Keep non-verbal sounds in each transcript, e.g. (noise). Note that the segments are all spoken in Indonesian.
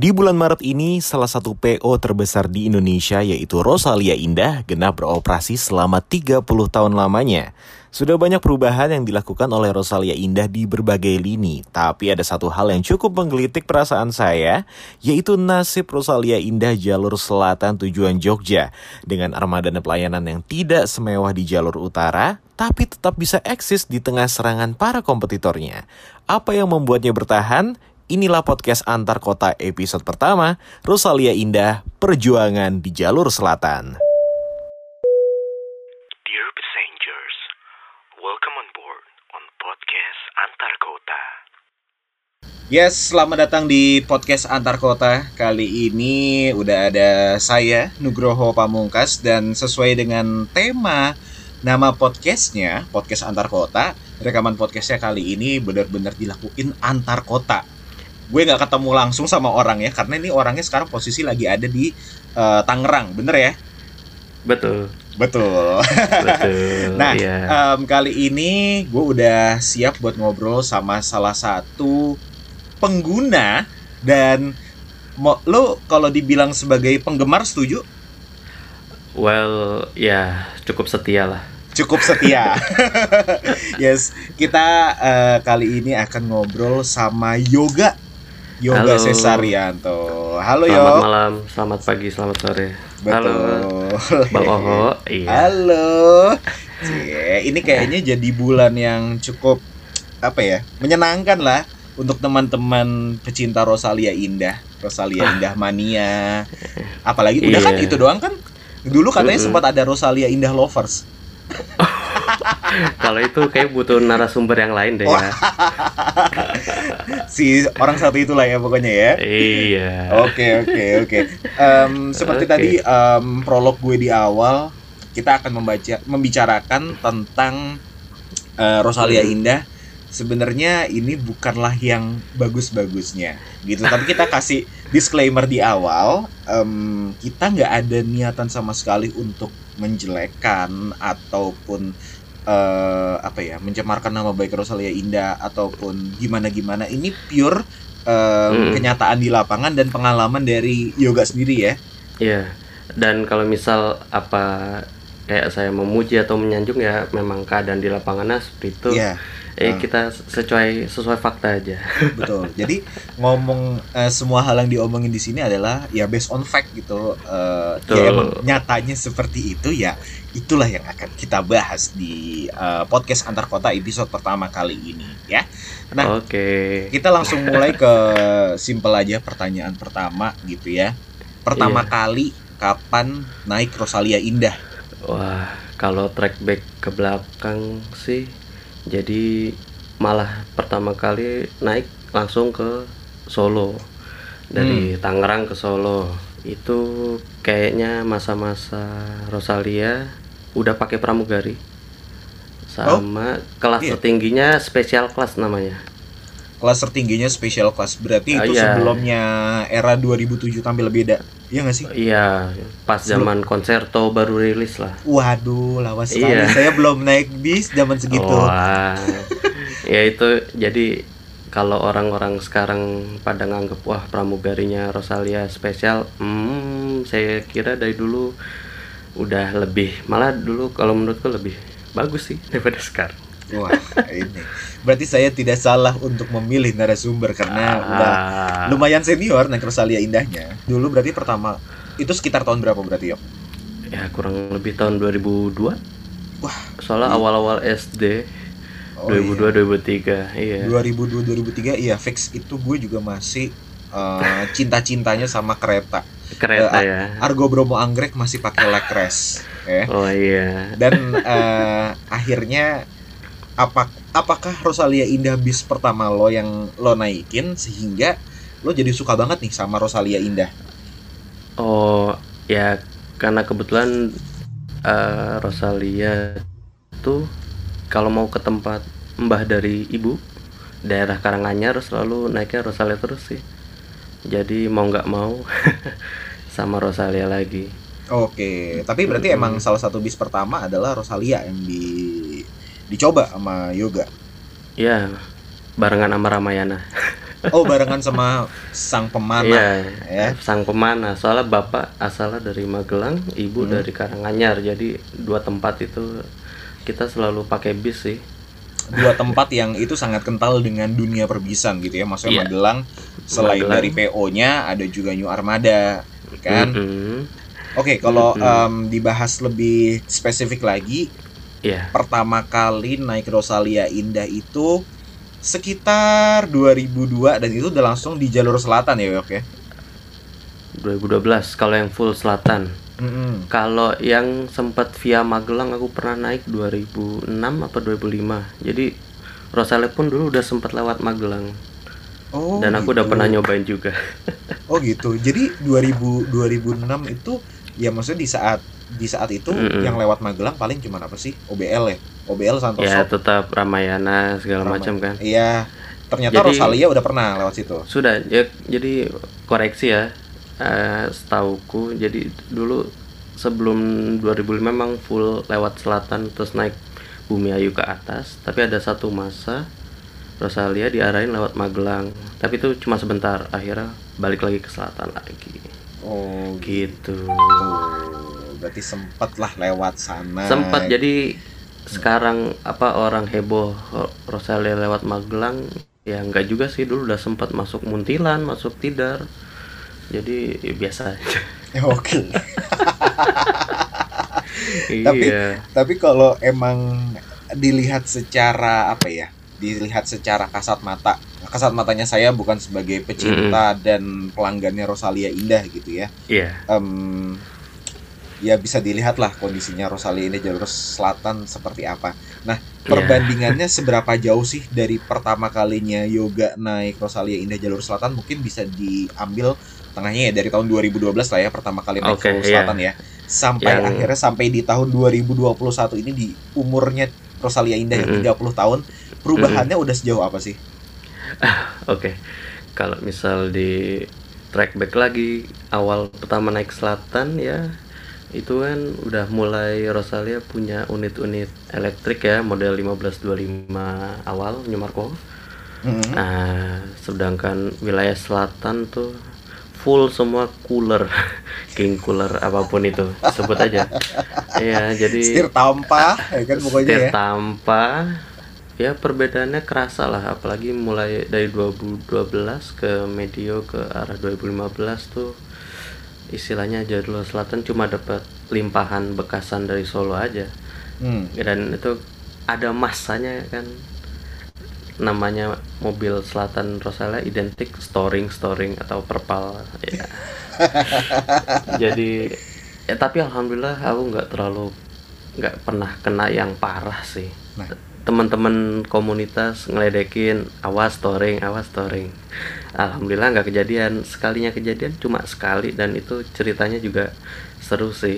Di bulan Maret ini, salah satu PO terbesar di Indonesia yaitu Rosalia Indah genap beroperasi selama 30 tahun lamanya. Sudah banyak perubahan yang dilakukan oleh Rosalia Indah di berbagai lini, tapi ada satu hal yang cukup menggelitik perasaan saya, yaitu nasib Rosalia Indah jalur selatan tujuan Jogja dengan armada pelayanan yang tidak semewah di jalur utara, tapi tetap bisa eksis di tengah serangan para kompetitornya. Apa yang membuatnya bertahan? Inilah podcast antar kota episode pertama, Rosalia Indah, Perjuangan di Jalur Selatan. Dear passengers, welcome on board on podcast antar kota. Yes, selamat datang di podcast antar kota. Kali ini udah ada saya, Nugroho Pamungkas, dan sesuai dengan tema nama podcastnya, podcast antar kota, rekaman podcastnya kali ini benar-benar dilakuin antar kota gue nggak ketemu langsung sama orang ya karena ini orangnya sekarang posisi lagi ada di uh, Tangerang bener ya? Betul. Betul, betul (laughs) nah iya. um, kali ini gue udah siap buat ngobrol sama salah satu pengguna dan mo- lo kalau dibilang sebagai penggemar setuju? Well ya cukup setia lah. Cukup setia. (laughs) yes, kita uh, kali ini akan ngobrol sama Yoga Yoga Halo. Cesarianto. Halo selamat Yo. malam selamat pagi selamat sore Betul. halo bang Oho iya Halo. Cie, ini kayaknya jadi bulan yang cukup apa ya? Menyenangkan lah untuk teman-teman pecinta Rosalia Indah, Rosalia Indah mania. Apalagi udah kan Ah. Iya. itu doang kan? Dulu katanya Mm-mm. sempat ada Rosalia Indah lovers. (laughs) kalau itu kayak butuh narasumber yang lain deh ya si orang satu itulah ya pokoknya ya. iya Oke oke oke. Seperti Oke. tadi em, prolog gue di awal, kita akan membaca membicarakan tentang eh, Rosalia Hmm. Indah. Sebenarnya ini bukanlah yang bagus-bagusnya, gitu. Tapi kita kasih disclaimer di awal, em, kita nggak ada niatan sama sekali untuk menjelekkan ataupun eh, apa ya mencemarkan nama baik Rosalia Indah ataupun gimana gimana. Ini pure em, Mm. kenyataan di lapangan dan pengalaman dari yoga sendiri ya. iya dan kalau misal apa kayak saya memuji atau menyanjung ya memang keadaan di lapangannya seperti itu Iya, eh Ah. kita sesuai sesuai fakta aja (laughs) betul. Jadi ngomong eh, semua hal yang diomongin di sini adalah ya based on fact gitu. Eh, ya Betul. emang nyatanya seperti itu ya. Itulah yang akan kita bahas di eh, podcast antar kota episode pertama kali ini ya. Nah, oke kita langsung mulai ke simple aja pertanyaan pertama gitu ya. Pertama Iya. kali kapan naik Rosalia Indah? Wah, kalau track back ke belakang sih, jadi malah pertama kali naik langsung ke Solo dari Tangerang ke Solo. Itu kayaknya masa-masa Rosalia udah pakai pramugari, sama kelas iya. tertingginya spesial kelas namanya. Kelas tertingginya special class berarti Ah, itu iya. sebelumnya era 2007 tampil beda. Iya nggak sih? Iya, pas zaman konserto baru rilis lah. Waduh, lawas sekali. Iya. Saya belum naik bis zaman segitu. Wah, ya itu jadi kalau orang-orang sekarang pada nganggep wah pramugarinya Rosalia spesial, hmm, saya kira dari dulu udah lebih malah dulu kalau menurutku lebih bagus sih (laughs) daripada sekarang. Wah, ini. Berarti saya tidak salah untuk memilih narasumber karena udah Ah, lumayan senior Rosalia Indahnya. Dulu berarti pertama itu sekitar tahun berapa berarti ya? ya kurang lebih tahun 2002. Wah, Soalnya awal-awal SD Oh, 2002 2003. Iya. 2002 2003 iya fix itu gue juga masih eh, cinta-cintanya sama kereta. Kereta Eh, ya. Argo Bromo Anggrek masih pakai lekres, ya. Oh iya. Dan eh, akhirnya apa apakah Rosalia Indah bis pertama lo yang lo naikin sehingga lo jadi suka banget nih sama Rosalia Indah? Oh ya karena kebetulan eh, Rosalia tuh kalau mau ke tempat mbah dari ibu daerah Karanganyar selalu naiknya Rosalia terus sih. Jadi mau nggak mau (laughs) sama Rosalia lagi. Oke, tapi berarti Mm-mm. emang salah satu bis pertama adalah Rosalia yang di dicoba sama Yoga. Ya barengan sama Ramayana. Oh, barengan sama sang pemanah. Iya, ya. sang pemanah. Soalnya bapak asalnya dari Magelang, ibu Hmm. dari Karanganyar. Jadi dua tempat itu kita selalu pakai bis sih. Dua tempat yang itu sangat kental dengan dunia perbisan gitu ya. Maksudnya Iya. Magelang selain Magelang. dari PO-nya ada juga New Armada, kan? Mm-mm. Oke, kalau Mm-mm. em, dibahas lebih spesifik lagi, Iya, pertama kali naik Rosalia Indah itu sekitar 2002 dan itu udah langsung di jalur selatan ya, Yok ya. 2012 kalau yang full selatan. Mm-mm. Kalau yang sempat via Magelang aku pernah naik 2006 apa 2005. Jadi Rosalia pun dulu udah sempat lewat Magelang Oh, dan aku udah gitu. pernah nyobain juga. Oh gitu. Jadi 2000 2006 itu ya maksudnya di saat di saat itu Mm-mm. yang lewat Magelang paling cuma apa sih? OBL ya. OBL Santoso. ya tetap Ramayana segala Ramai. macam kan. Iya. Ternyata Jadi- Rosalia udah pernah lewat situ. Sudah ya jadi koreksi ya. Eh setauku jadi dulu sebelum 2005 memang full lewat selatan terus naik Bumi Ayu ke atas, tapi ada satu masa Rosalia diarahin lewat Magelang. Tapi itu cuma sebentar, akhirnya balik lagi ke selatan lagi. Oh Gitu. gitu. Berarti sempet lah lewat sana. Sempat jadi sekarang apa orang heboh Rosalia lewat Magelang ya enggak juga sih dulu udah sempat masuk Muntilan, masuk Tidar. Jadi ya biasa aja. Oke. (laughs) Tapi- iya. Tapi kalau emang dilihat secara apa ya? Dilihat secara kasat mata. Kasat matanya saya bukan sebagai pecinta dan pelanggannya Rosalia Indah gitu ya. Iya. Em, ya bisa dilihat lah kondisinya Rosalia Indah jalur selatan seperti apa. Nah, perbandingannya seberapa jauh sih dari pertama kalinya yoga naik Rosalia Indah jalur selatan mungkin bisa diambil tengahnya ya dari tahun 2012 lah ya pertama kali naik Oke, jalur iya. selatan ya. Sampai Yang- akhirnya sampai di tahun 2021 ini di umurnya Rosalia Indah yang Mm-mm. 30 tahun, perubahannya udah sejauh apa sih? Oke. Kalau misal di track back lagi awal pertama naik selatan ya itu kan udah mulai Rosalia punya unit-unit elektrik ya model 1525 awal New Marco. Mm-mm. Nah, sedangkan wilayah selatan tuh full semua cooler, (laughs) king cooler apa pun itu sebut aja. Iya, jadi Setir tanpa, ya kan pokoknya setir ya. tanpa ya perbedaannya kerasa lah apalagi mulai dari 2012 ke medio ke arah 2015 tuh istilahnya jalur selatan cuma dapat limpahan bekasan dari Solo aja Hmm. dan itu ada masanya kan namanya mobil selatan Rosalia identik storing storing atau perpal ya. (laughs) jadi ya tapi alhamdulillah aku nggak terlalu nggak pernah kena yang parah sih Nah. teman-teman komunitas ngeledekin awas storing awas storing alhamdulillah nggak kejadian sekalinya kejadian cuma sekali dan itu ceritanya juga seru sih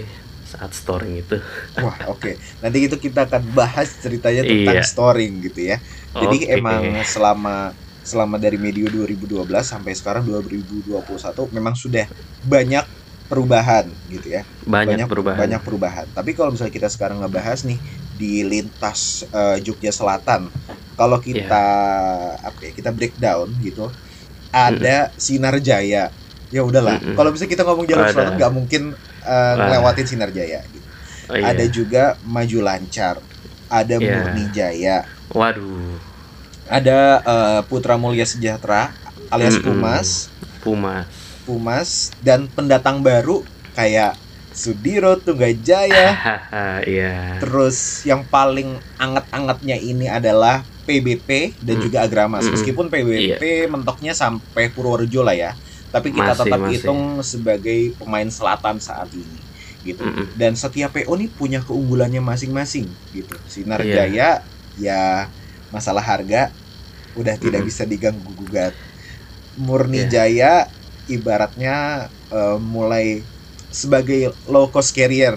saat storing itu Wah, oke. Nanti itu kita akan bahas ceritanya tentang Iya. storing gitu ya. Jadi Oke. emang selama selama dari medio 2012 sampai sekarang 2021 memang sudah banyak perubahan gitu ya. banyak, perubahan Banyak perubahan. Tapi kalau misalnya kita sekarang ngebahas nih di lintas eh, Jogja Selatan, kalau kita Iya. apa ya, kita breakdown gitu, ada Sinar Jaya. Ya udahlah. Mm-mm. Kalau misalnya kita ngomong jalur selatan nggak mungkin eh, ngelewatin Sinar Jaya gitu. Oh, iya. Ada juga Maju Lancar, ada Iya. Murni Jaya, waduh ada eh, Putra Mulia Sejahtera alias Mm-mm. Pumas, Pumas Pumas dan pendatang baru kayak Sudiro Tunggajaya. (laughs) iya Terus yang paling anget-angetnya ini adalah PBP dan Mm. juga Agramas. Mm-mm. Meskipun PBP mentoknya sampai Purworejo lah ya, tapi kita Masih, tetap masih. hitung sebagai pemain selatan saat ini gitu. Mm-mm. Dan setiap PO nih punya keunggulannya masing-masing gitu. Sinar Iya. Jaya ya masalah harga udah tidak Mm-mm. bisa diganggu gugat. Murni Iya. Jaya ibaratnya eh, mulai sebagai low cost carrier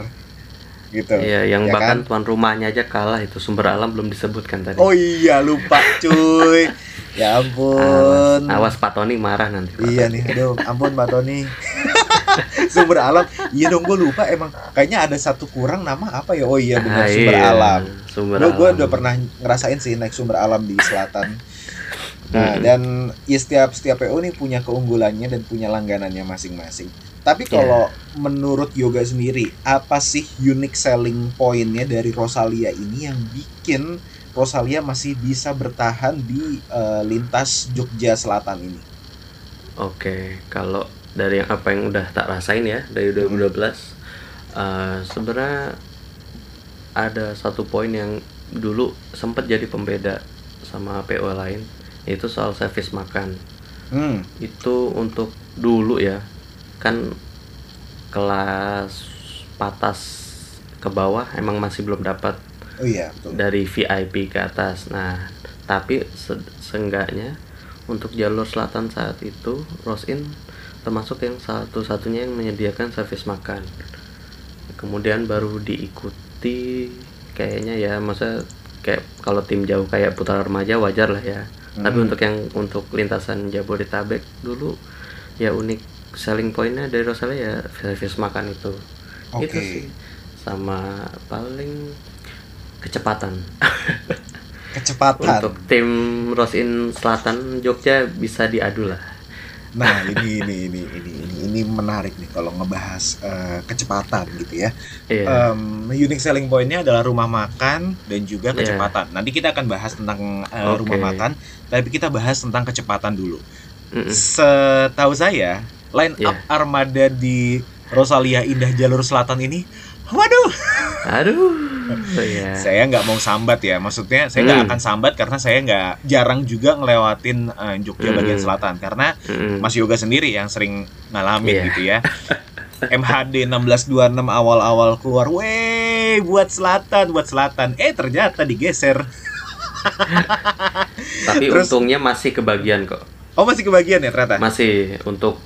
gitu. Iya, yang Ya bahkan kan? tuan rumahnya aja kalah itu sumber alam belum disebutkan tadi. Oh iya lupa cuy. ya ampun. Awas, awas Pak Tony marah nanti. Pak Iya Tony. nih, aduh, ampun Pak Tony. (laughs) sumber alam, iya dong gue lupa emang kayaknya ada satu kurang nama apa ya? Oh iya benar Ah, sumber iya, alam. Sumber Gue gue alam. udah pernah ngerasain sih naik sumber alam di selatan. Nah, dan ya setiap setiap PO nih punya keunggulannya dan punya langganannya masing-masing. Tapi Iya. kalau menurut Yoga sendiri, apa sih unique selling pointnya dari Rosalia ini yang bikin Rosalia masih bisa bertahan di eh, lintas Jogja Selatan ini? Oke, kalau dari yang apa yang udah tak rasain ya dari 2012, eh, sebenarnya ada satu poin yang dulu sempat jadi pembeda sama PO lain, yaitu soal servis makan. Hmm, Itu untuk dulu ya, kan kelas patas ke bawah emang masih belum dapat oh iya betul. dari VIP ke atas. Nah, tapi se- seenggaknya untuk jalur selatan saat itu Rosin termasuk yang satu-satunya yang menyediakan servis makan. Kemudian baru diikuti kayaknya ya masa kayak kalau tim jauh kayak putra remaja wajar lah ya. Tapi Hmm. untuk yang untuk lintasan Jabodetabek dulu ya unik selling pointnya dari Rosalia ya servis makan itu. Itu Oke. sih. Sama paling kecepatan. (laughs) Kecepatan. Untuk tim Rosin Selatan Jogja bisa diadu lah. Nah, ini ini ini ini ini ini menarik nih kalau ngebahas eh, kecepatan gitu ya. Iya. Um, unique selling pointnya adalah rumah makan dan juga Iya. kecepatan. Nanti kita akan bahas tentang uh, Oke. rumah makan, tapi kita bahas tentang kecepatan dulu. Mm-mm. Setahu saya, line Iya. up armada di Rosalia Indah Jalur Selatan ini, waduh, Aduh. (laughs) ya. saya nggak mau sambat ya. Maksudnya saya nggak Hmm. akan sambat karena saya nggak jarang juga ngelewatin uh, Jogja Hmm. bagian selatan karena Mm-mm. Mas Yoga sendiri yang sering ngalamin Iya. gitu ya. (laughs) MHD 1626 awal-awal keluar, weh buat selatan, buat selatan. Eh ternyata digeser. (laughs) Tapi Terus- untungnya masih kebagian kok. Oh masih kebagian ya ternyata. Masih untuk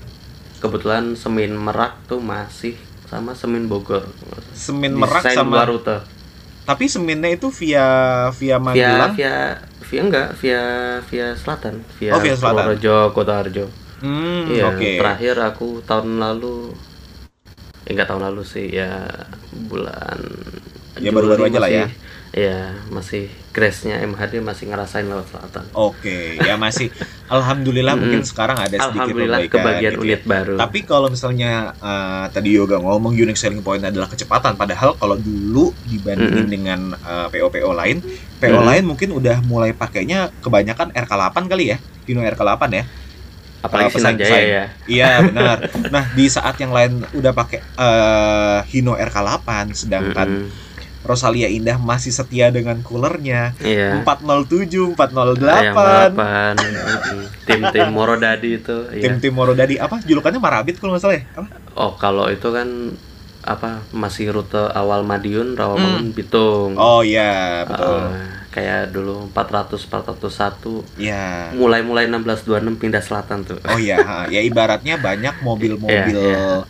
kebetulan Semin Merak tuh masih sama Semin Bogor. Semin Merak Desain sama dua rute. tapi seminnya itu via via Via Magelang. via via enggak, via via selatan, via, Oh, via selatan. Purworejo, Kotarjo. Hmm, Iya, oke. terakhir aku tahun lalu eh, enggak tahun lalu sih ya bulan Ya, baru-baru aja lah ya. masih- Iya, masih grace-nya MHD masih ngerasain lewat selatan. Oke, ya masih alhamdulillah Mm. mungkin sekarang ada sedikit Alhamdulillah perbaikan kebagian gitu ya. unit baru. Tapi kalau misalnya eh, tadi Yoga ngomong unique selling point adalah kecepatan, padahal kalau dulu dibandingin Mm-mm. dengan eh, PO-PO lain, PO Mm-mm. lain mungkin udah mulai pakainya kebanyakan RK8 kali ya, Hino RK8 ya. apalagi pesaing- Sinar Jaya pesaing. ya. Iya benar. Nah di saat yang lain udah pakai eh, Hino RK8, sedangkan Mm-mm. Rosalia Indah masih setia dengan coolernya Iya. 407, Yang 408. delapan. Mm-mm. Tim-tim Morodadi itu. Iya. Tim-tim Morodadi apa julukannya Marabit kalau nggak salah ya? Apa? Oh, kalau itu kan apa masih rute awal Madiun, Rawamangun, Bitung. Hmm. Oh iya betul. Uh, kayak dulu 400 401 Iya. mulai-mulai 1626 pindah selatan tuh. Oh iya, ya ibaratnya banyak (laughs) mobil-mobil Iya, em,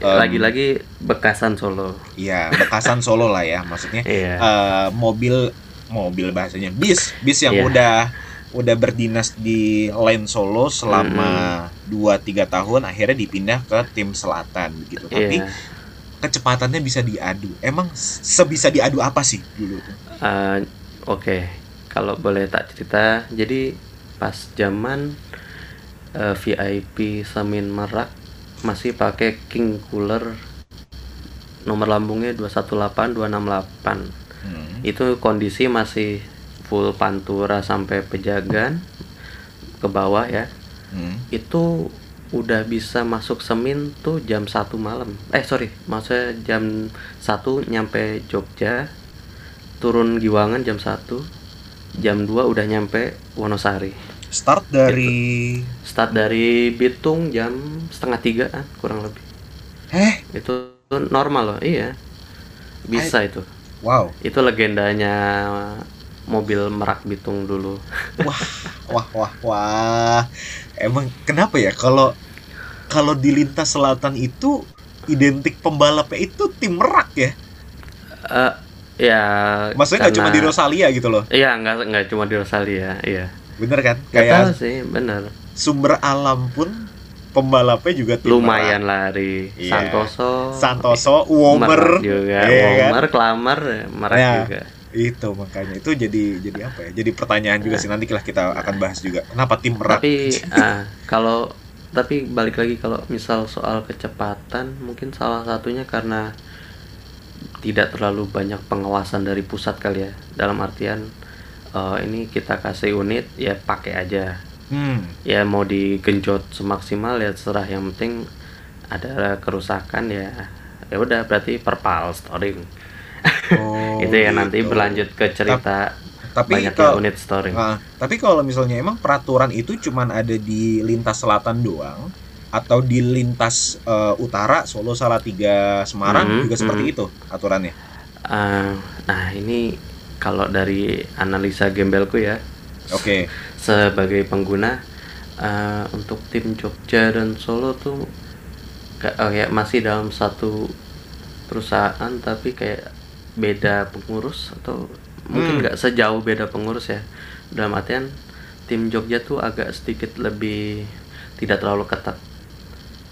Lagi-lagi bekasan Solo. Iya, bekasan Solo lah ya, maksudnya Iya. eh, mobil mobil bahasanya bis, bis yang Iya. udah udah berdinas di line Solo selama 2-3 tahun akhirnya dipindah ke tim selatan gitu. Tapi Iya. kecepatannya bisa diadu. Emang sebisa diadu apa sih dulu tuh? Uh, Oke, kalau boleh tak cerita, jadi pas zaman uh, VIP Samin Merak masih pakai King Cooler nomor lambungnya 218 268. Hmm. Itu kondisi masih full pantura sampai pejagan ke bawah ya. Hmm. Itu udah bisa masuk Semin tuh jam 1 malam. Eh sorry, maksudnya jam 1 nyampe Jogja, turun Giwangan jam 1, jam 2 udah nyampe Wonosari. Start dari Start dari Bitung jam setengah tigaan kurang lebih. eh Itu normal loh, iya. Bisa itu. wow. Itu legendanya mobil Merak Bitung dulu. (laughs) Wah, wah, wah, wah. Emang kenapa ya kalau kalau di lintas selatan itu identik pembalapnya itu tim Merak ya? Eh ya Maksudnya nggak cuma di Rosalia gitu loh, Iya, nggak nggak cuma di Rosalia, iya. Bener kan? Kayak sih, bener. sumber alam pun pembalapnya juga tim Lumayan Merak. lari. Iya. Santoso. Santoso, Womer, juga, iya kan? Womer, Klamar, Merak Ya. juga. itu makanya itu jadi jadi apa ya jadi pertanyaan juga sih nanti lah kita akan bahas juga kenapa tim merak Tapi ah, kalau tapi balik lagi kalau misal soal kecepatan mungkin salah satunya karena tidak terlalu banyak pengawasan dari pusat kali ya. Dalam artian eh, ini kita kasih unit ya pakai aja. hmm Ya mau digenjot semaksimal ya terserah yang penting ada kerusakan ya ya udah berarti perpal storing. oh, (laughs) itu ya nanti gitu. berlanjut ke cerita tapi kalau unit storing. Ah, tapi kalau misalnya emang peraturan itu cuman ada di lintas selatan doang atau di lintas eh, utara Solo Salatiga Semarang Mhm, juga seperti mhm. itu aturannya. Ah, nah ini kalau dari analisa gembelku ya Oke. sebagai pengguna eh, untuk tim Jogja dan Solo tuh kayak, oh ya, masih dalam satu perusahaan tapi kayak beda pengurus atau mungkin Hmm. nggak sejauh beda pengurus ya dalam artian tim Jogja tuh agak sedikit lebih tidak terlalu ketat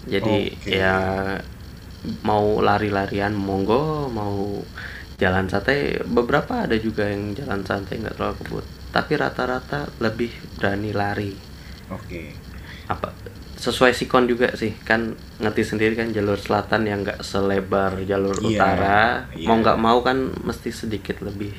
jadi Oke. ya mau lari-larian monggo mau jalan santai beberapa ada juga yang jalan santai nggak terlalu kebut tapi rata-rata lebih berani lari Oke. apa sesuai sikon juga sih kan ngerti sendiri kan jalur selatan yang nggak selebar jalur Iya, utara iya. mau nggak mau kan mesti sedikit lebih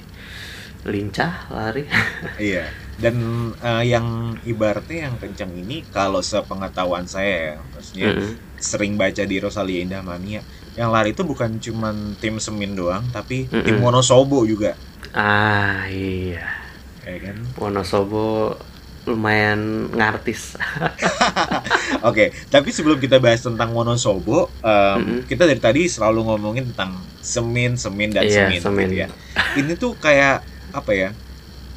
lincah lari (laughs) Iya. Dan eh, yang ibaratnya yang kencang ini kalau sepengetahuan saya, ya, maksudnya Mm-mm. sering baca di Rosalia Indah Mania, yang lari itu bukan cuman tim Semin doang, tapi tim Mm-mm. Wonosobo juga, ah iya ya kan? Wonosobo lumayan ngartis (laughs) Oke, tapi sebelum kita bahas tentang Wonosobo, em, Mm-mm. kita dari tadi selalu ngomongin tentang Semin, Semin dan Iya, Semin, Semin. gitu ya. Ini tuh kayak apa ya?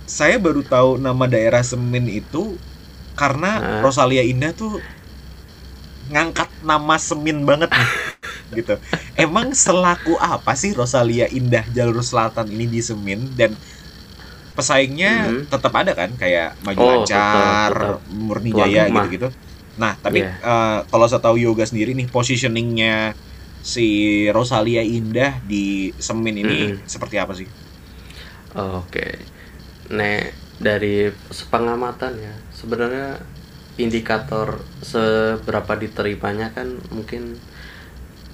Saya baru tahu nama daerah Semin itu karena Hah? Rosalia Indah tuh ngangkat nama Semin banget nih. (laughs) gitu. Emang selaku apa sih Rosalia Indah jalur selatan ini di Semin dan pesaingnya Mhm. tetap ada kan kayak Maju Oh, Lancar, tetap, tetap. Murni Tuan Jaya gitu-gitu. Nah, tapi Iya. eh, kalau saya tahu yoga sendiri nih positioningnya si Rosalia Indah di Semin ini Mhm. seperti apa sih? Oke, nek dari sepengamatan ya sebenarnya indikator seberapa diterimanya kan mungkin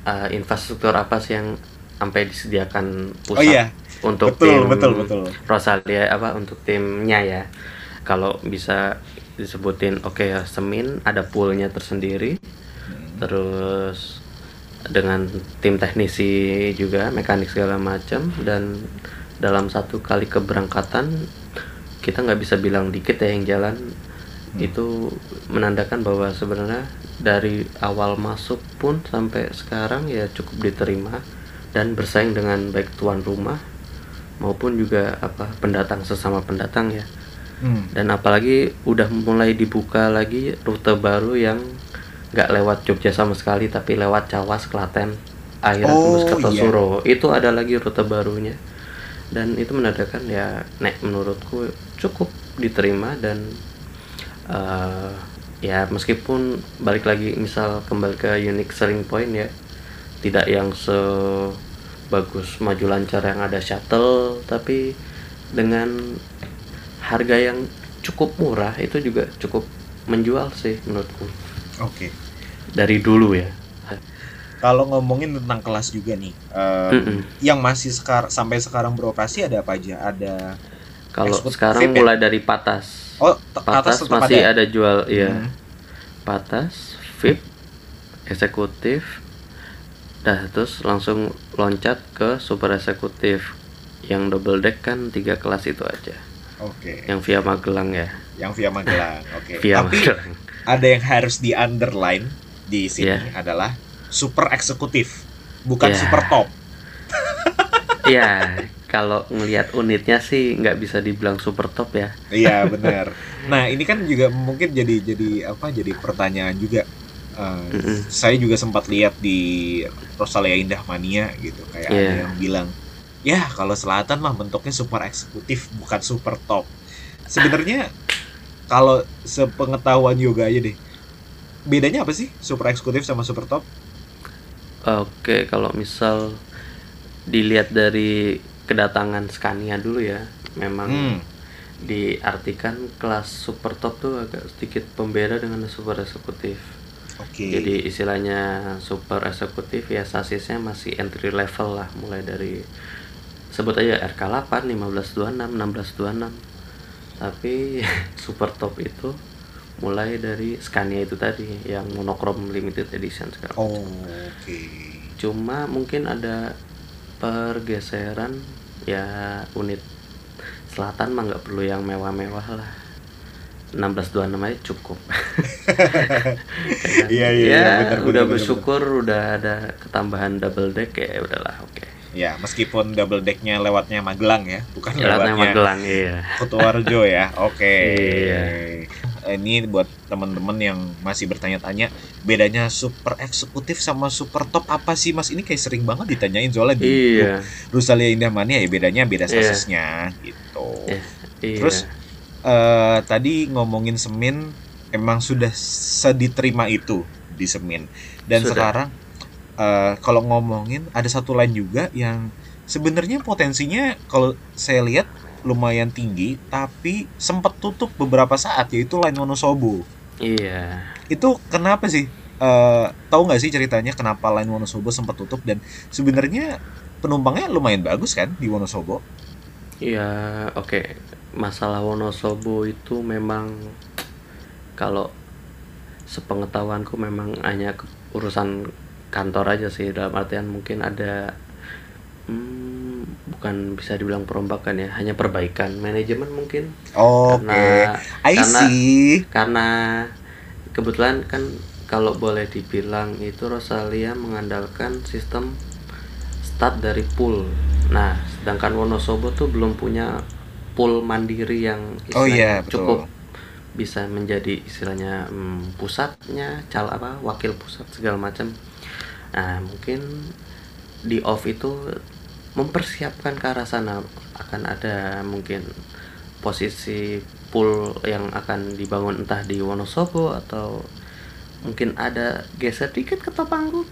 uh, infrastruktur apa sih yang sampai disediakan pusat Oh iya, untuk betul, tim betul, betul. Rosalia apa untuk timnya ya. Kalau bisa disebutin oke ya Semin ada poolnya tersendiri, terus dengan tim teknisi juga mekanik segala macam dan dalam satu kali keberangkatan kita nggak bisa bilang dikit ya yang jalan itu menandakan bahwa sebenarnya dari awal masuk pun sampai sekarang ya cukup diterima dan bersaing dengan baik tuan rumah maupun juga apa pendatang sesama pendatang ya Hmm. dan apalagi udah mulai dibuka lagi rute baru yang nggak lewat Jogja sama sekali tapi lewat Cawas Klaten akhirnya Oh, tembus iya. Kertosuro itu ada lagi rute barunya dan itu menandakan ya nek menurutku cukup diterima dan eh, ya meskipun balik lagi misal kembali ke unique selling point ya tidak yang sebagus maju lancar yang ada shuttle tapi dengan harga yang cukup murah itu juga cukup menjual sih menurutku Oke. dari dulu ya Kalau ngomongin tentang kelas juga nih, em, Mm-mm. yang masih sekar sampai sekarang beroperasi ada apa aja? Ada kalau sekarang ya? mulai dari patas oh patas atas tetap masih ada. ada, jual ya Hmm. patas VIP eksekutif dah terus langsung loncat ke super eksekutif yang double deck kan tiga kelas itu aja Oke. yang via Magelang ya Yang via Magelang. (laughs) Oke. via Tapi Magelang ada yang harus di underline di sini Iya. adalah super eksekutif, bukan Iya. super top. ya (laughs) kalau ngelihat unitnya sih nggak bisa dibilang super top ya Iya (laughs) benar. Nah ini kan juga mungkin jadi jadi apa? Jadi pertanyaan juga. Eh, Mm-mm. Saya juga sempat lihat di Rosalia Indah Mania gitu, kayak ada Iya. yang bilang, ya kalau selatan mah bentuknya super eksekutif bukan super top. Sebenarnya kalau sepengetahuan yoga aja deh, bedanya apa sih super eksekutif sama super top? Oke, kalau misal dilihat dari kedatangan Scania dulu ya memang Hmm. diartikan kelas super top tuh agak sedikit pembeda dengan super eksekutif Oke. jadi istilahnya super eksekutif ya sasisnya masih entry level lah mulai dari sebut aja RK8 1526 1626 tapi (laughs) super top itu mulai dari Scania itu tadi yang monochrome limited edition sekarang Oh, oke. cuma mungkin ada pergeseran ya unit selatan mah nggak perlu yang mewah-mewah lah 1626 aja cukup Iya, iya, ya iya, benar, udah benar, bersyukur udah ada ketambahan double deck ya udahlah oke Ya, meskipun double decknya lewatnya Magelang ya, bukan Jalannya lewatnya Magelang iya Kutoarjo ya. Oke. Iya. Ini buat teman-teman yang masih bertanya-tanya bedanya super eksekutif sama super top apa sih Mas? Ini kayak sering banget ditanyain soalnya di iya Rusalia Indah Mania ya bedanya beda Iya. sasisnya gitu. iya iya. Terus eh tadi ngomongin semin emang sudah sediterima itu di semin dan Sudah. sekarang eh kalau ngomongin ada satu lain juga yang sebenarnya potensinya kalau saya lihat lumayan tinggi tapi sempat tutup beberapa saat yaitu line Wonosobo. Iya. Itu kenapa sih? Eh tahu nggak sih ceritanya kenapa line Wonosobo sempat tutup? Dan sebenarnya penumpangnya lumayan bagus kan di Wonosobo? Iya oke. Masalah Wonosobo itu memang kalau sepengetahuanku memang hanya urusan kantor aja sih dalam artian mungkin ada hmm, bukan bisa dibilang perombakan ya hanya perbaikan manajemen mungkin oke karena I karena- see karena kebetulan kan kalau boleh dibilang itu Rosalia mengandalkan sistem start dari pool. Nah, sedangkan Wonosobo tuh belum punya pool mandiri yang Oh iya, istilahnya betul. cukup bisa menjadi istilahnya hmm, pusatnya, cal apa wakil pusat segala macam. Nah, mungkin di off itu mempersiapkan ke arah sana. Akan ada mungkin posisi pool yang akan dibangun entah di Wonosobo atau mungkin ada geser dikit ke Topangku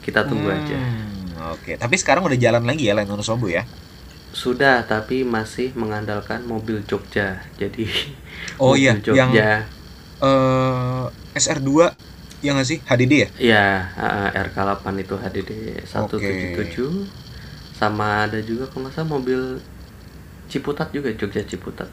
kita tunggu aja. Hmm, Oke, tapi sekarang udah jalan lagi ya line Wonosobo ya? sudah tapi masih mengandalkan mobil Jogja. Jadi Oh mobil iya, Jogja. yang eh SR2 yang nggak sih? HDD ya? ya eh, RK8 itu HDD 177 sama ada juga kalau nggak salah mobil Ciputat juga Jogja Ciputat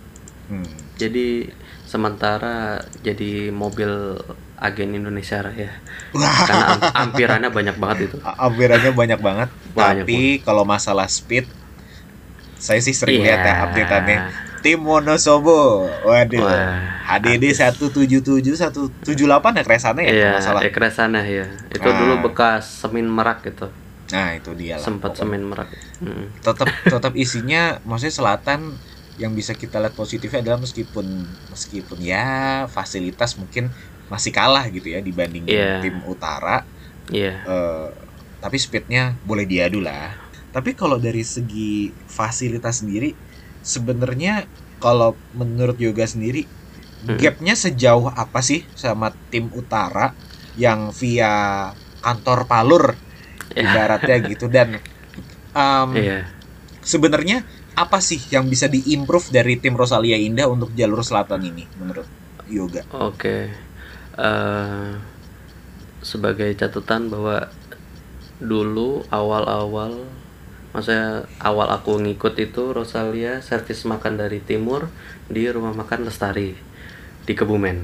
Hmm. jadi sementara jadi mobil agen Indonesia Wah, karena am- (laughs) ampirannya banyak banget itu ampirannya banyak banget. Banyak tapi kalau masalah speed, saya sih sering lihat ya Iya. updateannya. Tim Wonosobo, waduh. Wah, HDD 177 178 ya keresannya ya Iya, kalau nggak salah. ekres sana ya. Itu Ah. dulu bekas semin merak gitu. Nah, itu dia lah. Sempat semin merak. Mm. tetap (laughs) tetap isinya maksudnya selatan yang bisa kita lihat positifnya adalah meskipun meskipun ya fasilitas mungkin masih kalah gitu ya dibanding Iya. tim utara Iya. eh, tapi speednya boleh diadu lah tapi kalau dari segi fasilitas sendiri sebenarnya kalau menurut yoga sendiri Hmm. gapnya sejauh apa sih sama tim utara yang via kantor palur. (laughs) ibaratnya gitu dan em, Iya. sebenarnya apa sih yang bisa diimprove dari tim Rosalia Indah untuk jalur selatan ini menurut Yoga? Oke. Eh, sebagai catatan bahwa dulu awal-awal maksudnya awal aku ngikut itu Rosalia servis makan dari timur di rumah makan Lestari di Kebumen.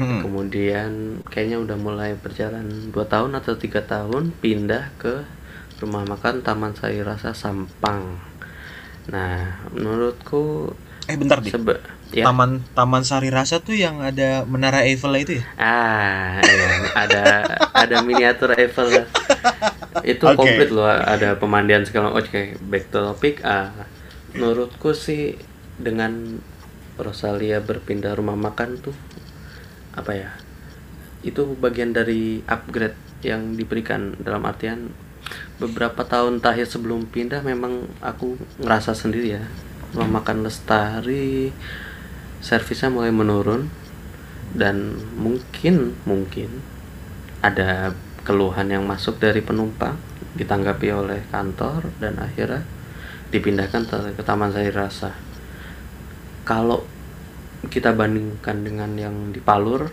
Hmm. kemudian kayaknya udah mulai berjalan dua tahun atau tiga tahun pindah ke rumah makan Taman Sari Rasa Sampang nah menurutku Eh bentar deh. sebe ya Taman Taman Sari Rasa tuh yang ada Menara Eiffel itu ya? ah iya, ada ada miniatur Eiffel itu Oke. komplit loh ada pemandian segala oke back to topic ah menurutku sih dengan Rosalia berpindah rumah makan tuh apa ya itu bagian dari upgrade yang diberikan dalam artian beberapa tahun terakhir sebelum pindah memang aku ngerasa sendiri ya rumah makan lestari servisnya mulai menurun dan mungkin mungkin ada keluhan yang masuk dari penumpang ditanggapi oleh kantor dan akhirnya dipindahkan ke Taman Sari Rasa. Kalau kita bandingkan dengan yang di Palur,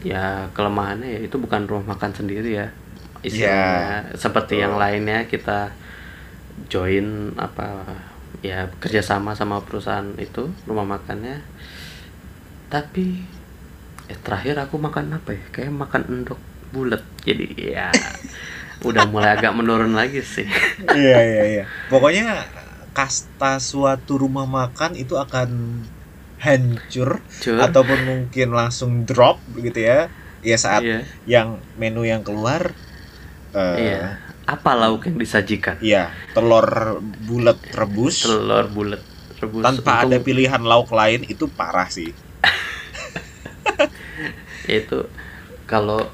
ya kelemahannya ya itu bukan rumah makan sendiri ya. Istilahnya seperti yang lainnya kita join apa ya kerjasama sama perusahaan itu rumah makannya. Tapi eh terakhir aku makan apa ya? Kayak makan endok bulat. Jadi ya (laughs) udah mulai agak menurun lagi sih. iya iya iya pokoknya kasta suatu rumah makan itu akan hancur Cur. ataupun mungkin langsung drop begitu ya ya saat Iya. yang menu yang keluar eh Iya. Apa lauk yang disajikan? iya, telur bulat rebus Telur bulat rebus. tanpa Untung ada pilihan lauk lain itu parah sih (laughs) itu kalau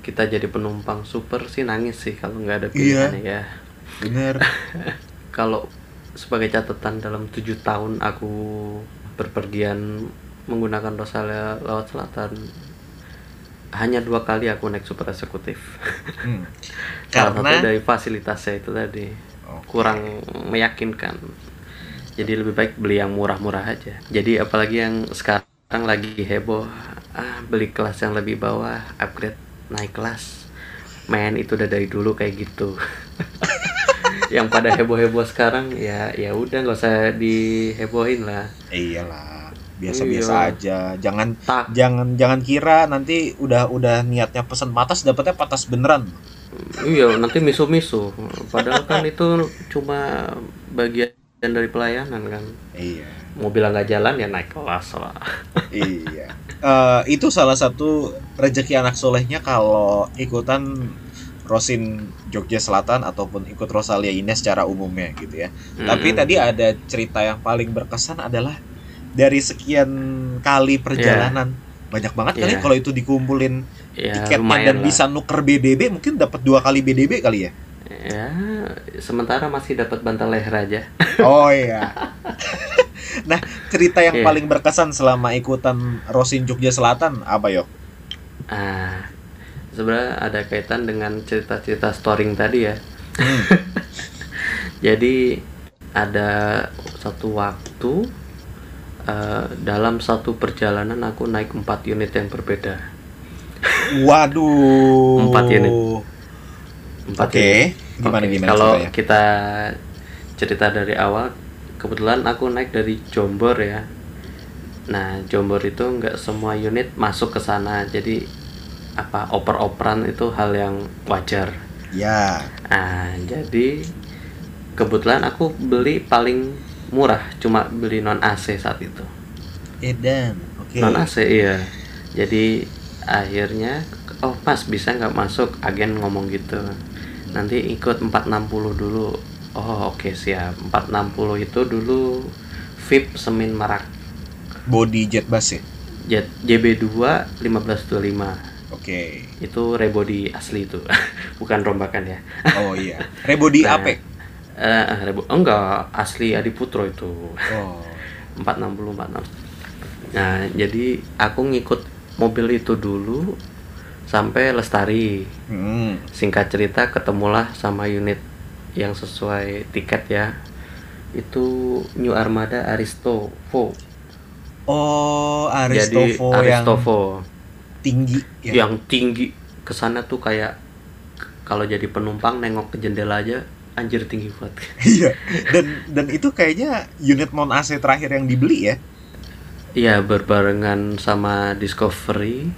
kita jadi penumpang super sih nangis sih kalau nggak ada Iya. pilihan ya. bener (laughs) Kalau sebagai catatan dalam tujuh tahun aku berpergian menggunakan Rosalia lewat selatan hanya dua kali aku naik super eksekutif. Hmm. (laughs) Salah satu karena dari fasilitasnya itu tadi Oke. kurang meyakinkan. Jadi lebih baik beli yang murah-murah aja. Jadi apalagi yang sekarang lagi heboh, ah beli kelas yang lebih bawah, upgrade naik kelas. Men itu udah dari dulu kayak gitu. (laughs) yang pada heboh-heboh sekarang ya ya udah nggak usah dihebohin lah. iyalah biasa-biasa Iya. aja jangan Tak jangan jangan kira nanti udah udah niatnya pesen patas dapetnya patas beneran iya nanti misu-misu. Padahal kan itu cuma bagian dari pelayanan kan. iya Mobil nggak jalan ya naik kelas lah. iya Eh, itu salah satu rezeki anak solehnya kalau ikutan Rosin Jogja Selatan ataupun ikut Rosalia Indah secara umumnya gitu ya. Tapi Mm-mm. tadi ada cerita yang paling berkesan adalah dari sekian kali perjalanan banyak banget kali Iya. kalau itu dikumpulin ya, tiketnya dan lah. bisa nuker BDB mungkin dapat dua kali BDB kali ya. Ya, sementara masih dapat bantal leher aja. (laughs) Oh iya. (laughs) nah cerita yang Iya. paling berkesan selama ikutan Rosin Jogja Selatan apa yok? Ah, sebenarnya ada kaitan dengan cerita-cerita storing tadi ya. Hmm. (laughs) Jadi ada satu waktu eh, dalam satu perjalanan aku naik empat unit yang berbeda. Waduh. Empat unit. Empat Oke, unit. gimana Oke, gimana Kalau ceritanya? kita cerita dari awal, kebetulan aku naik dari Jombor ya. Nah, Jombor itu nggak semua unit masuk ke sana, jadi apa oper-operan itu hal yang wajar. Ya. Nah, jadi kebetulan aku beli paling murah, cuma beli non AC saat itu. Edan. Oke. Non AC iya. Jadi akhirnya oh Mas bisa nggak masuk agen ngomong gitu. Nanti ikut 460 dulu. Oh oke siap. 460 itu dulu VIP Semin Merak. Body jet bus ya. Jet JB2 1525. Oke. Itu rebody asli itu. (laughs) Bukan rombakan ya. Oh iya. Rebody Nah, Ape. Eh, rebo enggak asli Adiputro itu. Oh. 460 46. Nah, jadi aku ngikut mobil itu dulu sampai Lestari. Hmm. Singkat cerita ketemulah sama unit yang sesuai tiket ya. Itu New Armada Aristovo. Oh, Jadi Aristovo yang tinggi ya. yang tinggi ke sana tuh kayak kalau jadi penumpang nengok ke jendela aja anjir tinggi banget. (laughs) Iya. Dan dan itu kayaknya unit non AC terakhir yang dibeli ya. Iya berbarengan sama Discovery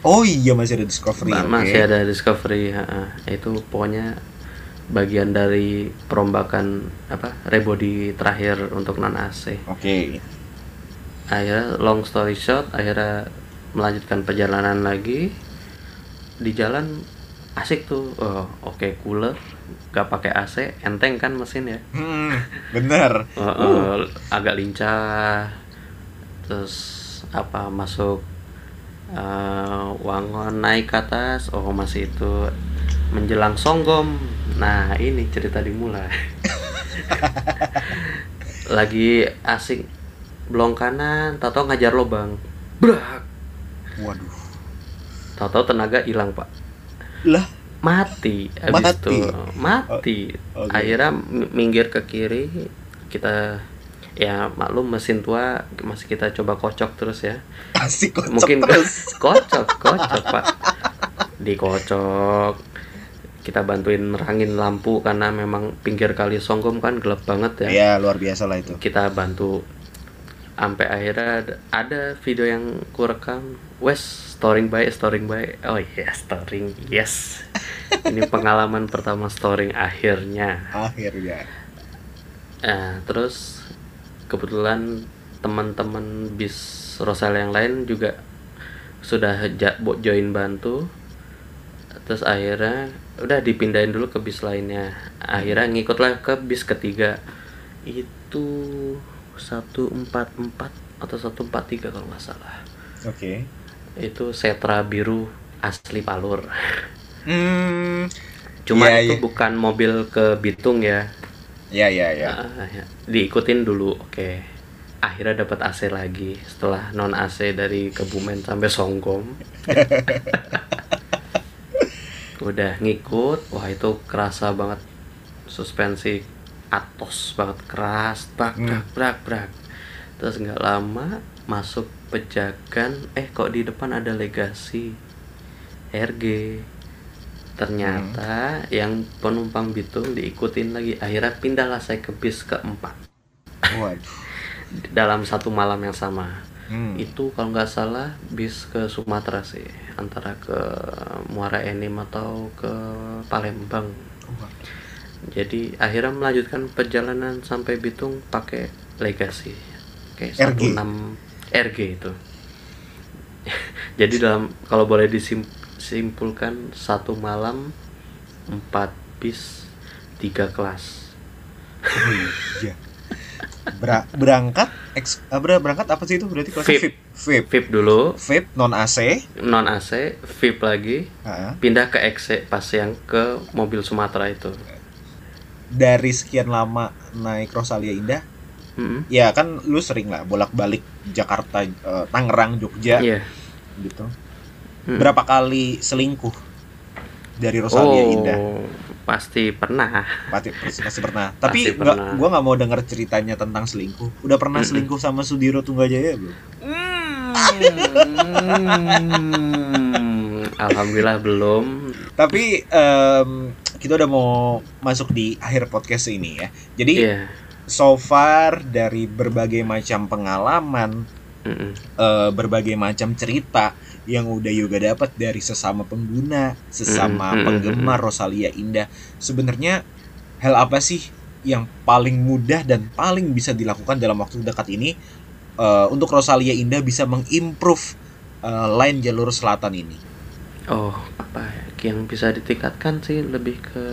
Oh iya masih ada Discovery. Oke. masih ada Discovery ha, ha. itu pokoknya bagian dari perombakan apa rebody terakhir untuk non AC Oke. akhirnya long story short akhirnya melanjutkan perjalanan lagi di jalan asik tuh. Oh, oke cooler gak pakai AC enteng kan mesin ya? Hmm, bener. Eh, eh, agak lincah terus apa masuk eh, wangon naik ke atas oh masih itu menjelang songgom. Nah ini cerita dimulai. (laughs) Lagi asik belong kanan tato ngajar lobang brak Waduh. tato tenaga hilang pak Lah, mati habis Mati? itu mati Oh, oke. akhirnya mi- minggir ke kiri kita ya maklum mesin tua masih kita coba kocok terus ya Asik kocok mungkin terus. (laughs) kocok kocok pak dikocok kita bantuin nerangin lampu karena memang pinggir kali Songgom kan gelap banget ya Iya, luar biasa lah itu. kita bantu sampai akhirnya ada, ada video yang kurekam wes storing by storing by oh iya storing yes ini pengalaman pertama storing akhirnya Akhirnya. Nah, terus kebetulan teman-teman bis Rosal yang lain juga sudah join bantu. Terus akhirnya udah dipindahin dulu ke bis lainnya. Akhirnya ngikutlah ke bis ketiga. Itu 144 atau 143 kalau nggak salah. Oke. Itu Setra biru asli Palur. Hmm. Cuma Iya, itu iya. bukan mobil ke Bitung ya. Ya, ya, ya. Ah, ya. diikutin dulu oke akhirnya dapat AC lagi setelah non AC dari Kebumen sampai Songkom (laughs) udah ngikut wah itu kerasa banget suspensi atos banget keras brak brak brak brak. Terus nggak lama masuk pejagan eh kok di depan ada legasi RG ternyata yang penumpang Bitung diikutin lagi. Akhirnya pindahlah saya ke bis keempat. Waduh. (laughs) dalam satu malam yang sama. Hmm. itu kalau nggak salah bis ke Sumatera sih antara ke Muara Enim atau ke Palembang jadi akhirnya melanjutkan perjalanan sampai Bitung pakai legasi kayak RG. 16 RG itu (laughs) jadi dalam kalau boleh disimpulkan satu malam empat bis tiga kelas Oh, iya. Berangkat eh, ber- berangkat apa sih itu berarti kelasnya VIP. VIP. VIP. Dulu VIP non AC. non AC VIP lagi Ah. pindah ke XC pas yang ke mobil Sumatera itu Dari sekian lama naik Rosalia Indah, Mm-mm. ya kan lu sering lah bolak-balik Jakarta, eh, Tangerang, Jogja Iya. gitu. Hmm. Berapa kali selingkuh dari Rosalia oh, Indah? pasti pernah. Pasti, pasti, pasti pernah. Tapi Pasti pernah. gua nggak mau denger ceritanya tentang selingkuh. Udah pernah Mm-mm. selingkuh sama Sudiro Tunggajaya belum? Hmm, (laughs) Alhamdulillah belum. Tapi em, kita udah mau masuk di akhir podcast ini ya. Jadi Iya. so far dari berbagai macam pengalaman, Mm-mm. eh, berbagai macam cerita yang udah Yoga dapat dari sesama pengguna, sesama Mm, mm, penggemar Rosalia Indah. Sebenarnya hal apa sih yang paling mudah dan paling bisa dilakukan dalam waktu dekat ini eh, untuk Rosalia Indah bisa mengimprove eh, line jalur selatan ini? Oh, apa ya? Yang bisa ditingkatkan sih lebih ke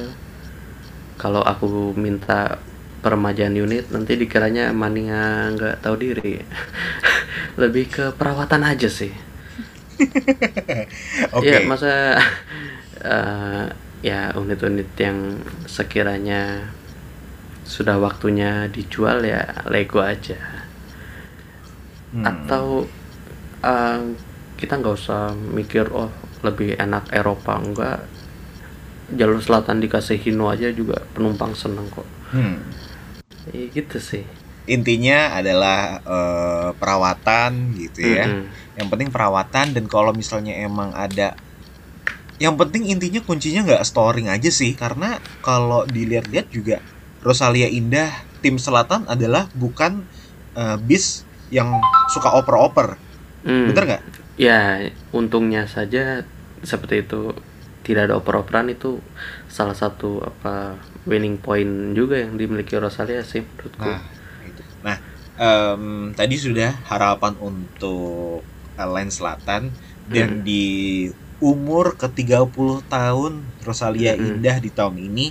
kalau aku minta peremajaan unit nanti dikiranya mania nggak tahu diri. (laughs) lebih ke perawatan aja sih. (laughs) Oke. Ya masa (laughs) eh, ya unit-unit yang sekiranya sudah waktunya dijual ya Lego aja Hmm. atau eh, kita nggak usah mikir oh lebih enak Eropa enggak jalur selatan dikasih Hino aja juga penumpang seneng kok Hmm. ya gitu sih Intinya adalah eh, perawatan gitu ya. Mm-mm. Yang penting perawatan dan kalau misalnya emang ada yang penting intinya kuncinya nggak storing aja sih karena kalau dilihat-lihat juga Rosalia Indah tim selatan adalah bukan eh, bis yang suka oper-oper Hmm. bener nggak Ya, untungnya saja seperti itu tidak ada oper-operan itu salah satu apa winning point juga yang dimiliki Rosalia sih menurutku. nah itu nah em, tadi sudah harapan untuk eh, line selatan dan Hmm. di umur ke 30 tahun Rosalia Mm-mm. Indah di tahun ini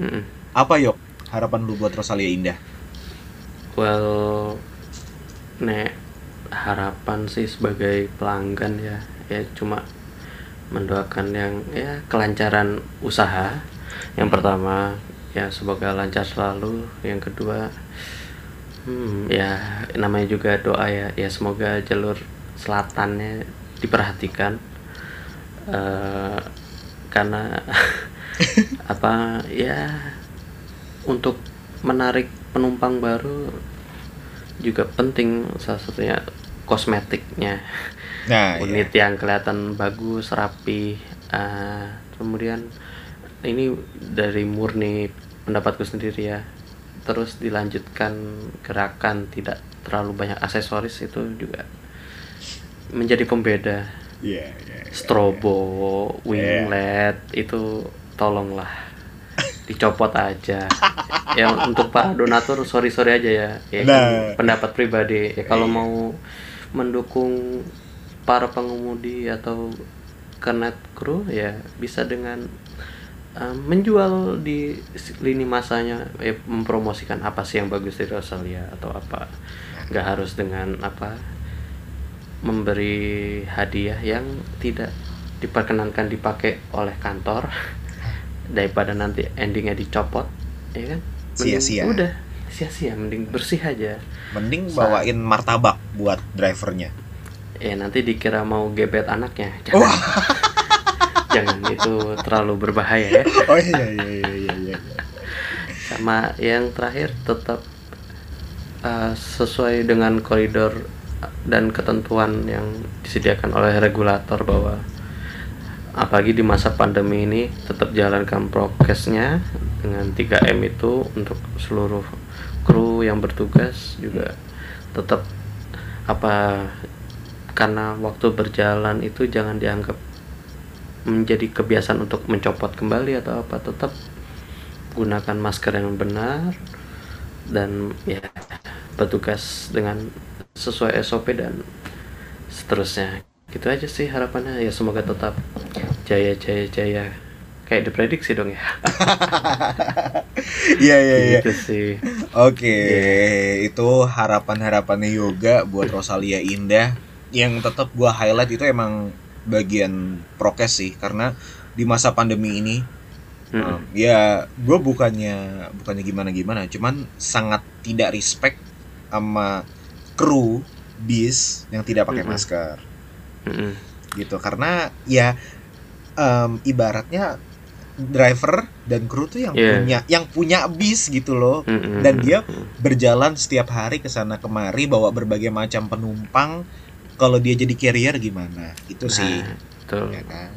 Mm-mm. apa yok harapan lu buat Rosalia Indah Well, nek harapan sih sebagai pelanggan ya, ya cuma mendoakan yang ya kelancaran usaha. Yang pertama ya semoga lancar selalu. Yang kedua, hmm, ya namanya juga doa ya, ya semoga jalur selatannya diperhatikan. Eh, karena (laughs) apa ya untuk menarik penumpang baru juga penting salah satunya kosmetiknya Nah, iya. unit yang kelihatan bagus rapi eh, kemudian ini dari murni pendapatku sendiri ya terus dilanjutkan gerakan tidak terlalu banyak aksesoris itu juga menjadi pembeda Iya, iya, iya. strobo wing LED itu tolonglah dicopot aja ya untuk para donatur sorry sorry aja ya ya kan Nah. pendapat pribadi ya kalau Iya. mau mendukung para pengemudi atau kernet kru ya bisa dengan uh, menjual di lini masanya ya, mempromosikan apa sih yang bagus dari Rosalia atau apa. Nggak harus dengan apa memberi hadiah yang tidak diperkenankan dipakai oleh kantor (laughs) daripada nanti endingnya dicopot ya kan? Sia-sia. udah sia-sia mending bersih aja Mending bawain martabak buat drivernya. ya nanti dikira mau gebet anaknya jangan (laughs) jangan itu terlalu berbahaya ya Oh iya iya iya iya iya. sama yang terakhir tetap uh, sesuai dengan koridor dan ketentuan yang disediakan oleh regulator bahwa apalagi di masa pandemi ini tetap jalankan prokesnya dengan 3M itu untuk seluruh kru yang bertugas juga tetap apa karena waktu berjalan itu jangan dianggap menjadi kebiasaan untuk mencopot kembali atau apa tetap gunakan masker yang benar dan ya bertugas dengan sesuai SOP dan seterusnya. Gitu aja sih harapannya. Ya semoga tetap jaya jaya jaya kayak diprediksi dong ya (laughs) Iya iya iya. gitu sih Oke, itu harapan-harapannya Yoga buat Rosalia Indah. Yang tetap gua highlight itu emang bagian prokes sih karena di masa pandemi ini Mm-mm. um, ya gue bukannya bukannya gimana gimana cuman sangat tidak respect sama kru bis yang tidak pakai Mm-mm. masker Mm-mm. gitu karena ya em, ibaratnya driver dan kru tuh yang Iya. punya yang punya bis gitu loh Mm-mm. Dan dia- berjalan setiap hari ke sana kemari bawa berbagai macam penumpang kalau dia jadi carrier gimana itu sih Nah, betul. ya kan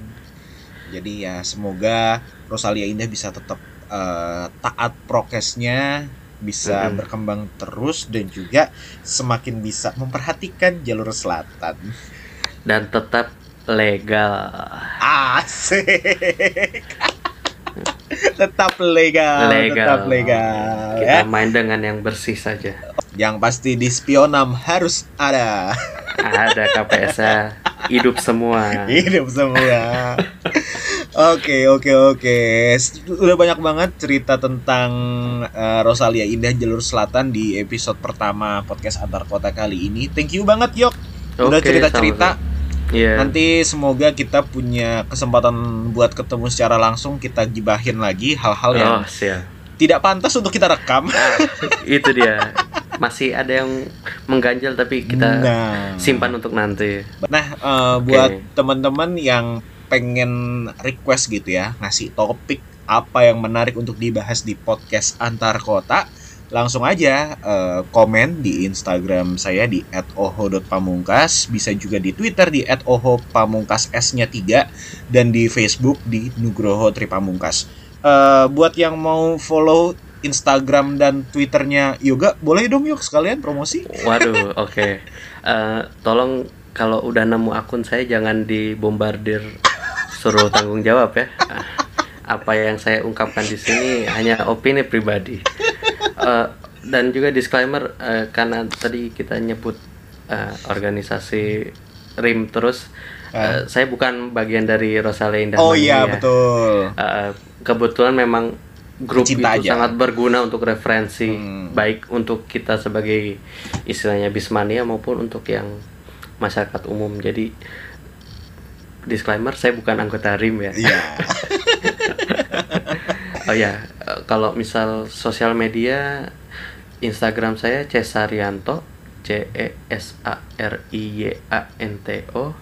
jadi ya semoga Rosalia Indah bisa tetap eh, taat prokesnya bisa Mm-mm. berkembang terus dan juga semakin bisa memperhatikan jalur selatan dan tetap legal asik (laughs) (laughs) tetap legal, legal. tetap legal ya. kita main dengan yang bersih saja. Yang pasti di spionam harus ada. Ada KPS hidup semua. (laughs) Hidup semua. Oke oke oke. Udah banyak banget cerita tentang eh, Rosalia Indah Jalur Selatan di episode pertama podcast antar kota kali ini. Thank you banget Yok. Udah Oke, cerita cerita. Iya. Nanti semoga kita punya kesempatan buat ketemu secara langsung kita gibahin lagi hal-hal yang Oh, siap. tidak pantas untuk kita rekam. Ah, itu dia. Masih ada yang mengganjal tapi kita Nah. simpan untuk nanti. Nah, eh, buat teman-teman yang pengen request gitu ya, ngasih topik apa yang menarik untuk dibahas di podcast antar kota, langsung aja eh, komen di Instagram saya di @oho.pamungkas, bisa juga di Twitter di @oho_pamungkas S-nya 3 dan di Facebook di Nugroho Tripamungkas. Eh, buat yang mau follow Instagram dan Twitternya Yoga, boleh dong yuk sekalian promosi. Waduh, (laughs) oke. Eh, tolong kalau udah nemu akun saya jangan dibombardir suruh tanggung jawab ya. Ah, Apa yang saya ungkapkan di sini hanya opini pribadi. Eh, dan juga disclaimer eh, karena tadi kita nyebut eh, organisasi RIM terus eh, saya bukan bagian dari Rosalia Indah Oh iya ya. betul. Eh, kebetulan memang grup Cinta itu aja. sangat berguna untuk referensi Hmm. baik untuk kita sebagai istilahnya bismania maupun untuk yang masyarakat umum jadi disclaimer saya bukan anggota RIM ya Iya. (laughs) oh ya eh, kalau misal sosial media Instagram saya Cesarianto C E S A R I Y A N T O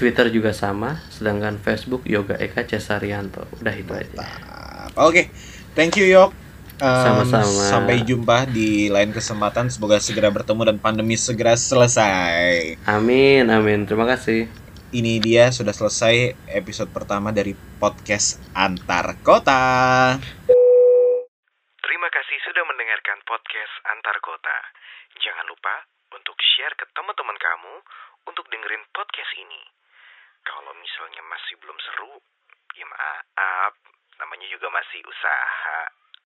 Twitter juga sama, sedangkan Facebook Yoga Eka Cesarianto. Udah itu aja. Mantap. Oke, thank you Yok. Um, Sama-sama. Sampai jumpa di lain kesempatan. Semoga segera bertemu dan pandemi segera selesai. Amin, amin. Terima kasih. Ini dia sudah selesai episode pertama dari podcast Antar Kota. Terima kasih sudah mendengarkan podcast Antar Kota. Jangan lupa untuk share ke teman-teman kamu untuk dengerin podcast ini. Kalau misalnya masih belum seru, ya maaf, namanya juga masih usaha.